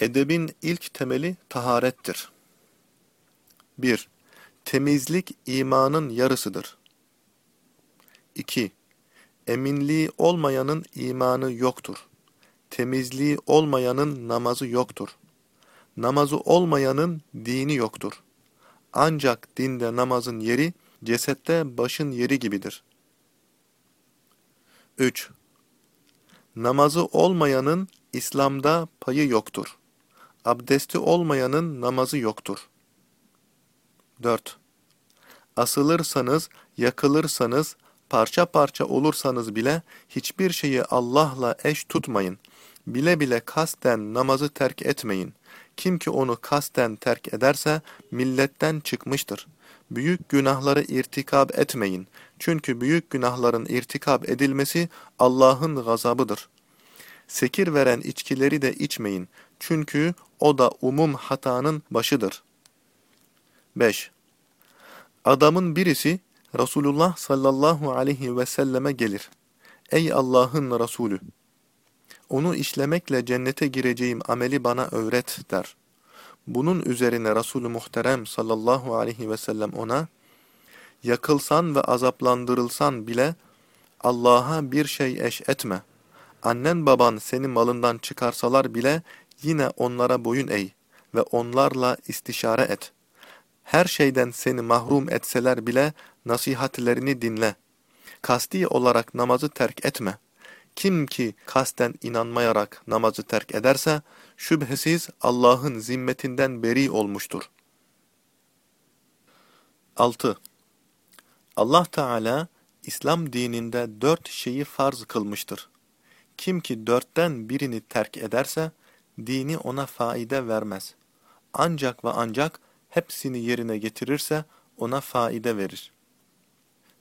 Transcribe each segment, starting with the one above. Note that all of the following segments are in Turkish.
Edebin ilk temeli taharettir. 1. Temizlik imanın yarısıdır. 2. Eminliği olmayanın imanı yoktur. Temizliği olmayanın namazı yoktur. Namazı olmayanın dini yoktur. Ancak dinde namazın yeri, cesette başın yeri gibidir. 3. Namazı olmayanın İslam'da payı yoktur. Abdesti olmayanın namazı yoktur. 4. Asılırsanız, yakılırsanız, parça parça olursanız bile hiçbir şeyi Allah'la eş tutmayın. Bile bile kasten namazı terk etmeyin. Kim ki onu kasten terk ederse milletten çıkmıştır. Büyük günahları irtikab etmeyin. Çünkü büyük günahların irtikab edilmesi Allah'ın gazabıdır. Sekir veren içkileri de içmeyin. Çünkü o da umum hatanın başıdır. 5. Adamın birisi Resulullah sallallahu aleyhi ve selleme gelir. Ey Allah'ın Resulü! Onu işlemekle cennete gireceğim ameli bana öğret der. Bunun üzerine Resulü Muhterem sallallahu aleyhi ve sellem ona, yakılsan ve azaplandırılsan bile Allah'a bir şey eş etme. Annen baban seni malından çıkarsalar bile yine onlara boyun eğ ve onlarla istişare et. Her şeyden seni mahrum etseler bile nasihatlerini dinle. Kasti olarak namazı terk etme. Kim ki kasten inanmayarak namazı terk ederse, şüphesiz Allah'ın zimmetinden beri olmuştur. 6. Allah Teala, İslam dininde dört şeyi farz kılmıştır. Kim ki dörtten birini terk ederse, dini ona faide vermez. Ancak ve ancak hepsini yerine getirirse ona faide verir.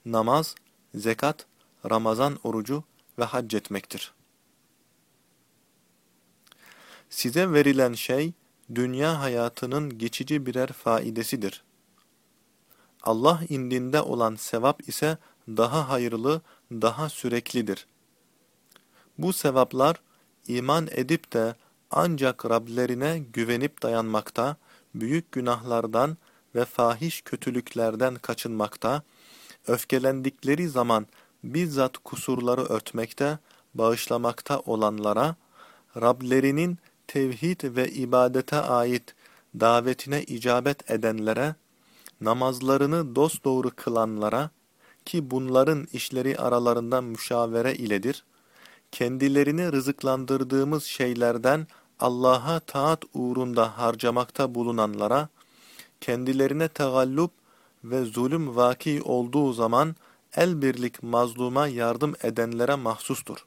Namaz, zekat, Ramazan orucu ve hac etmektir. Size verilen şey, dünya hayatının geçici birer faidesidir. Allah indinde olan sevap ise daha hayırlı, daha süreklidir. Bu sevaplar, iman edip de ancak Rablerine güvenip dayanmakta, büyük günahlardan ve fahiş kötülüklerden kaçınmakta, öfkelendikleri zaman bizzat kusurları örtmekte, bağışlamakta olanlara, Rablerinin tevhid ve ibadete ait davetine icabet edenlere, namazlarını dosdoğru kılanlara, ki bunların işleri aralarında müşavere iledir, kendilerini rızıklandırdığımız şeylerden Allah'a taat uğrunda harcamakta bulunanlara, kendilerine tegallup ve zulüm vaki olduğu zaman el birlik mazluma yardım edenlere mahsustur.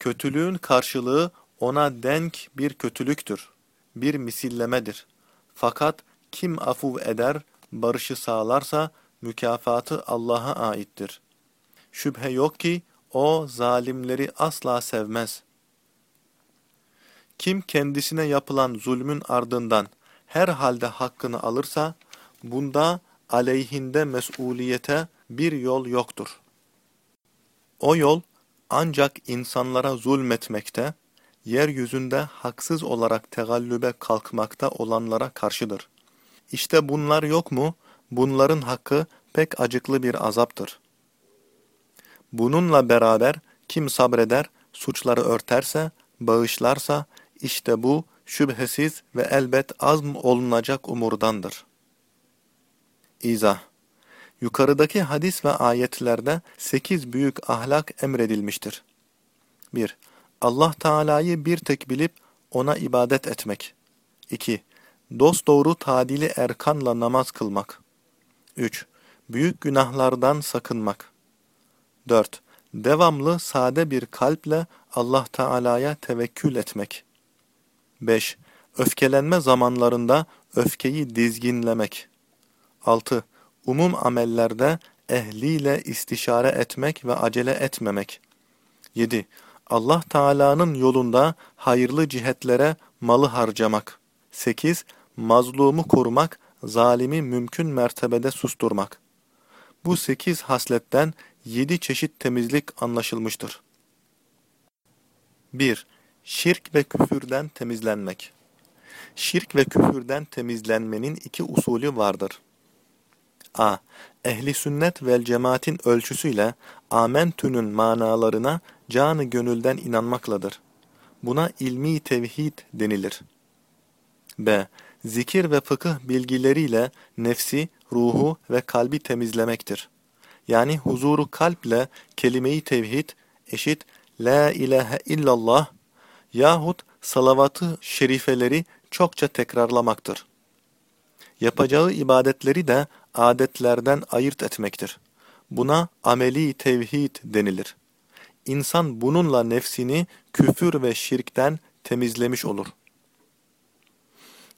Kötülüğün karşılığı ona denk bir kötülüktür, bir misillemedir. Fakat kim afuv eder, barışı sağlarsa mükafatı Allah'a aittir. Şüphe yok ki o zalimleri asla sevmez. Kim kendisine yapılan zulmün ardından her halde hakkını alırsa, bunda aleyhinde mesuliyete bir yol yoktur. O yol ancak insanlara zulmetmekte, yeryüzünde haksız olarak tegallübe kalkmakta olanlara karşıdır. İşte bunlar yok mu, bunların hakkı pek acıklı bir azaptır. Bununla beraber kim sabreder, suçları örterse, bağışlarsa, işte bu şüphesiz ve elbet azm olunacak umurdandır. İzah Yukarıdaki hadis ve ayetlerde sekiz büyük ahlak emredilmiştir. 1. Allah Teala'yı bir tek bilip ona ibadet etmek. 2. Dosdoğru tadili erkanla namaz kılmak. 3. Büyük günahlardan sakınmak. 4. Devamlı sade bir kalple Allah Teala'ya tevekkül etmek. 5. Öfkelenme zamanlarında öfkeyi dizginlemek. 6. Umum amellerde ehliyle istişare etmek ve acele etmemek. 7. Allah Teala'nın yolunda hayırlı cihetlere malı harcamak. 8. Mazlumu korumak, zalimi mümkün mertebede susturmak. Bu sekiz hasletten yedi çeşit temizlik anlaşılmıştır. 1. Şirk ve küfürden temizlenmek. Şirk ve küfürden temizlenmenin iki usulü vardır. A. Ehli sünnet vel cemaatin ölçüsüyle amentünün manalarına canı gönülden inanmakladır. Buna ilmi tevhid denilir. B. Zikir ve fıkıh bilgileriyle nefsi, ruhu ve kalbi temizlemektir. Yani huzuru kalple kelime-i tevhid eşit La ilahe illallah yahut salavatı şerifeleri çokça tekrarlamaktır. Yapacağı ibadetleri de adetlerden ayırt etmektir. Buna ameli tevhid denilir. İnsan bununla nefsini küfür ve şirkten temizlemiş olur.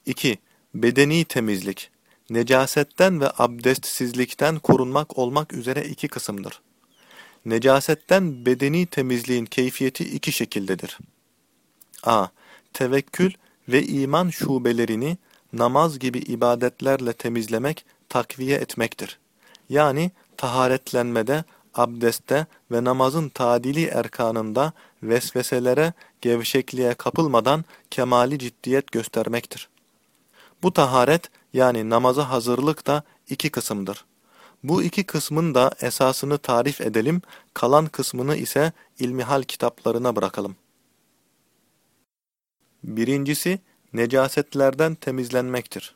2. Bedeni temizlik. Necasetten ve abdestsizlikten korunmak olmak üzere iki kısımdır. Necasetten bedeni temizliğin keyfiyeti iki şekildedir. A. Tevekkül ve iman şubelerini namaz gibi ibadetlerle temizlemek, takviye etmektir. Yani taharetlenmede, abdestte ve namazın tadili erkanında vesveselere, gevşekliğe kapılmadan kemali ciddiyet göstermektir. Bu taharet yani namaza hazırlık da iki kısımdır. Bu iki kısmın da esasını tarif edelim, kalan kısmını ise ilmihal kitaplarına bırakalım. Birincisi, necasetlerden temizlenmektir.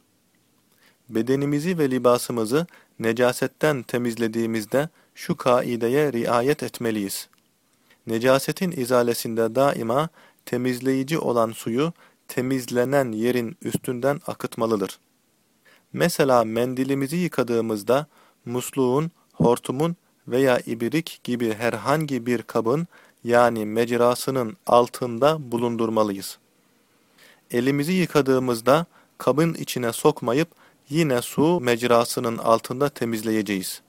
Bedenimizi ve libasımızı necasetten temizlediğimizde şu kaideye riayet etmeliyiz. Necasetin izalesinde daima temizleyici olan suyu temizlenen yerin üstünden akıtmalıdır. Mesela mendilimizi yıkadığımızda musluğun, hortumun veya ibrik gibi herhangi bir kabın yani mecrasının altında bulundurmalıyız. Elimizi yıkadığımızda kabın içine sokmayıp yine su mecrasının altında temizleyeceğiz.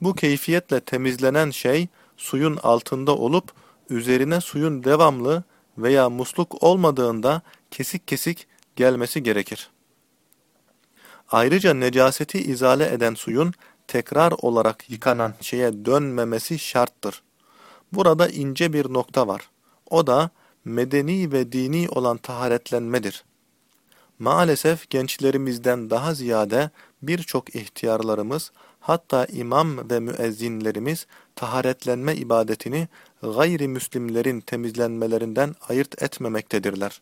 Bu keyfiyetle temizlenen şey suyun altında olup üzerine suyun devamlı veya musluk olmadığında kesik kesik gelmesi gerekir. Ayrıca necaseti izale eden suyun tekrar olarak yıkanan şeye dönmemesi şarttır. Burada ince bir nokta var. O da medeni ve dini olan taharetlenmedir. Maalesef gençlerimizden daha ziyade birçok ihtiyarlarımız hatta imam ve müezzinlerimiz taharetlenme ibadetini gayrimüslimlerin temizlenmelerinden ayırt etmemektedirler.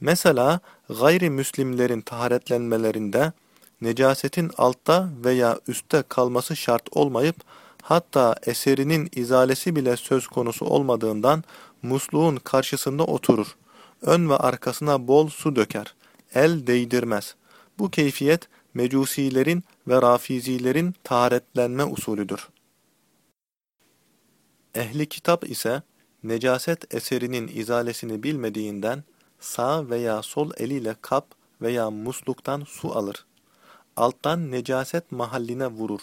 Mesela gayrimüslimlerin taharetlenmelerinde necasetin altta veya üstte kalması şart olmayıp hatta eserinin izalesi bile söz konusu olmadığından musluğun karşısında oturur. Ön ve arkasına bol su döker. El değdirmez. Bu keyfiyet mecusilerin ve rafizilerin taharetlenme usulüdür. Ehli kitap ise necaset eserinin izalesini bilmediğinden sağ veya sol eliyle kap veya musluktan su alır. Alttan necaset mahalline vurur.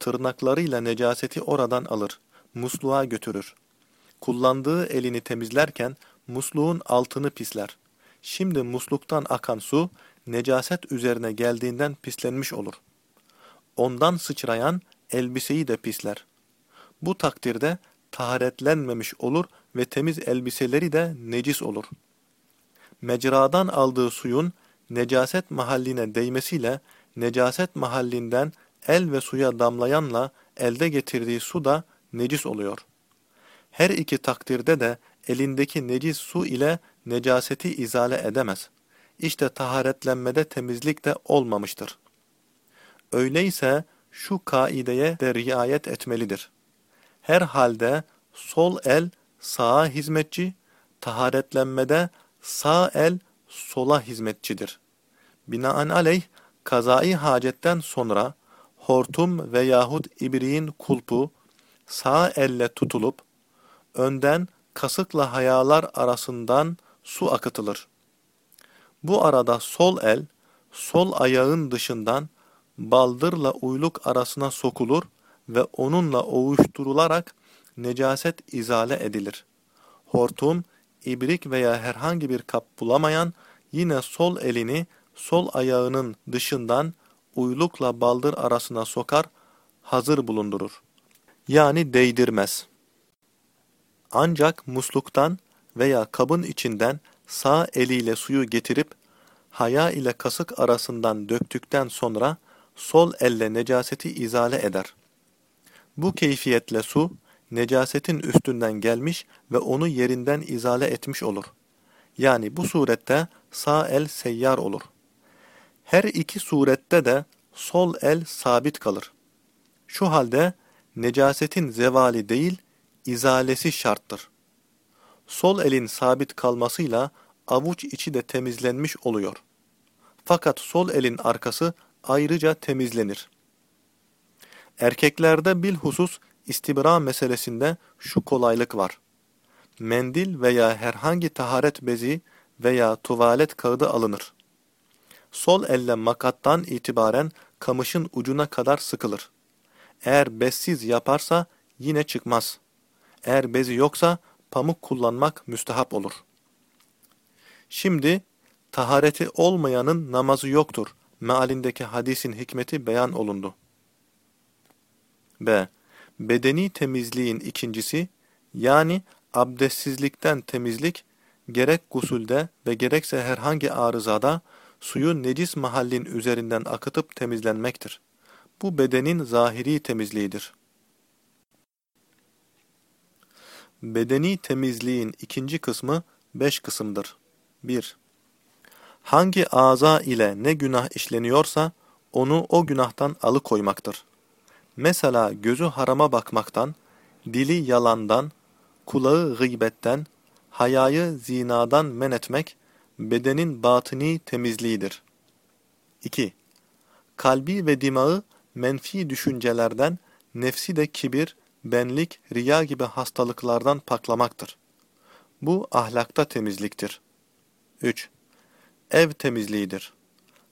Tırnaklarıyla necaseti oradan alır. Musluğa götürür. Kullandığı elini temizlerken musluğun altını pisler. Şimdi musluktan akan su necaset üzerine geldiğinden pislenmiş olur. Ondan sıçrayan elbiseyi de pisler. Bu takdirde taharetlenmemiş olur ve temiz elbiseleri de necis olur. Mecradan aldığı suyun necaset mahalline değmesiyle necaset mahallinden el ve suya damlayanla elde getirdiği su da necis oluyor. Her iki takdirde de elindeki necis su ile necaseti izale edemez. İşte taharetlenmede temizlik de olmamıştır. Öyleyse şu kaideye de riayet etmelidir. Her halde sol el sağa hizmetçi, taharetlenmede sağ el sola hizmetçidir. Binaenaleyh kazai hacetten sonra hortum veyahut ibriğin kulpu sağ elle tutulup önden kasıkla hayalar arasından su akıtılır. Bu arada sol el, sol ayağın dışından baldırla uyluk arasına sokulur ve onunla ovuşturularak necaset izale edilir. Hortum, ibrik veya herhangi bir kap bulamayan yine sol elini sol ayağının dışından uylukla baldır arasına sokar, hazır bulundurur. Yani değdirmez. Ancak musluktan veya kabın içinden sağ eliyle suyu getirip haya ile kasık arasından döktükten sonra sol elle necaseti izale eder. Bu keyfiyetle su, necasetin üstünden gelmiş ve onu yerinden izale etmiş olur. Yani bu surette sağ el seyyar olur. Her iki surette de sol el sabit kalır. Şu halde necasetin zevali değil, izalesi şarttır. Sol elin sabit kalmasıyla avuç içi de temizlenmiş oluyor. Fakat sol elin arkası ayrıca temizlenir. Erkeklerde bilhusus istibra meselesinde şu kolaylık var. Mendil veya herhangi taharet bezi veya tuvalet kağıdı alınır. Sol elle makattan itibaren kamışın ucuna kadar sıkılır. Eğer bezsiz yaparsa yine çıkmaz. Eğer bezi yoksa pamuk kullanmak müstehap olur. Şimdi tahareti olmayanın namazı yoktur mealindeki hadisin hikmeti beyan olundu. B. Bedeni temizliğin ikincisi, yani abdestsizlikten temizlik, gerek gusulde ve gerekse herhangi arızada suyu necis mahallin üzerinden akıtıp temizlenmektir. Bu bedenin zahiri temizliğidir. Bedeni temizliğin ikinci kısmı beş kısımdır. 1. Hangi ağza ile ne günah işleniyorsa onu o günahtan alıkoymaktır. Mesela gözü harama bakmaktan, dili yalandan, kulağı gıybetten, hayayı zinadan men etmek, bedenin batini temizliğidir. 2. Kalbi ve dimağı menfi düşüncelerden, nefsi de kibir, benlik, riya gibi hastalıklardan paklamaktır. Bu ahlakta temizliktir. 3. Ev temizliğidir.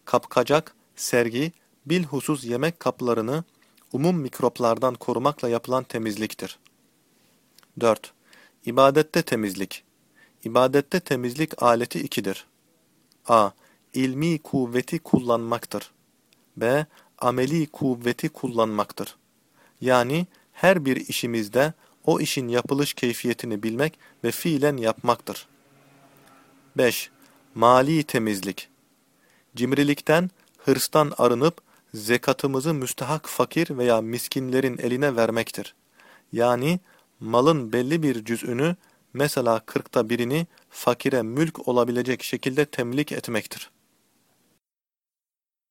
Kapkacak, sergi, bilhusuz yemek kaplarını umum mikroplardan korumakla yapılan temizliktir. 4. İbadette temizlik. İbadette temizlik aleti ikidir. a. İlmi kuvveti kullanmaktır. b. Ameli kuvveti kullanmaktır. Yani her bir işimizde o işin yapılış keyfiyetini bilmek ve fiilen yapmaktır. 5. Mali temizlik. Cimrilikten, hırstan arınıp zekatımızı müstehak fakir veya miskinlerin eline vermektir. Yani malın belli bir cüz'ünü mesela kırkta birini fakire mülk olabilecek şekilde temlik etmektir.